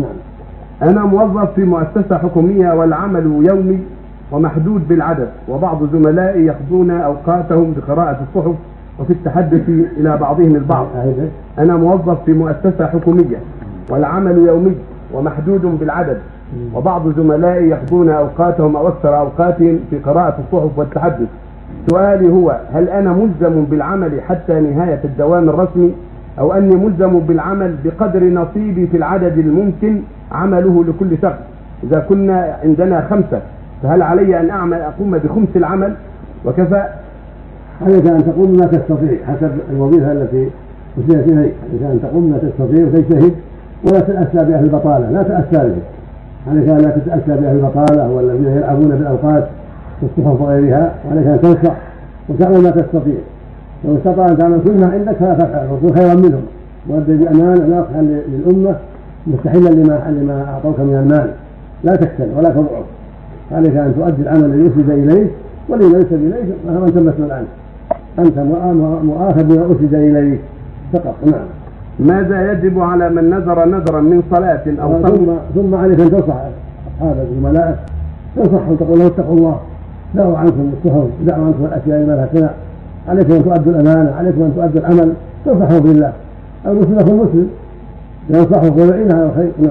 نعم. أنا موظف في مؤسسة حكومية والعمل يومي ومحدود بالعدد وبعض زملائي يقضون أوقاتهم بقراءة الصحف وفي التحدث إلى بعضهم البعض. أعيده أنا موظف في مؤسسة حكومية والعمل يومي ومحدود بالعدد وبعض زملائي يقضون أوقاتهم أو أكثر أوقاتهم في قراءة الصحف والتحدث. سؤالي هو هل أنا ملزم بالعمل حتى نهاية الدوام الرسمي؟ أو أني ملزم بالعمل بقدر نصيبي في العدد الممكن عمله لكل شخص. إذا كنا عندنا خمسة فهل علي أن أعمل أقوم بخمس العمل؟ وكفى. عليك أن تقوم بما تستطيع حسب الوظيفة التي وجهت إليك. عليك أن تقوم بما تستطيع وتجتهد. ولا تاسى بأهل البطالة لا تاسى بهم عليك أن لا تتأسى بأهل البطالة والذين يلعبون بالأوقات في الصحف وغيرها عليك أن تنصح وتعمل ما تستطيع. لو استطاع أن تعمل كل ما عندك فلا تفعل وكن خيرا منهم. وأدي بامانه ناصحا للأمة مستحلا لما لما أعطوك من المال. لا تكسل ولا تضعف. عليك أن تؤدي العمل الذي اسند اليك والذي ليس إليك فمن انت مسؤول عنه أنت مؤاخذ بما اسند إليك. فقط نعم. ماذا يجب على من نذر نذرا من صلاة أو ثم صوم؟ ثم عليك أن تنصح اصحابك وزملائك تنصحهم تقول لهم اتقوا الله دعوا عنكم السهر دعوا عنكم الأشياء اللي ما لها عليكم أن تؤدوا الأمانة عليكم أن تؤدوا العمل تنصحوا بالله. المسلم اخو المسلم ينصحه ويعينه على الخير نعم.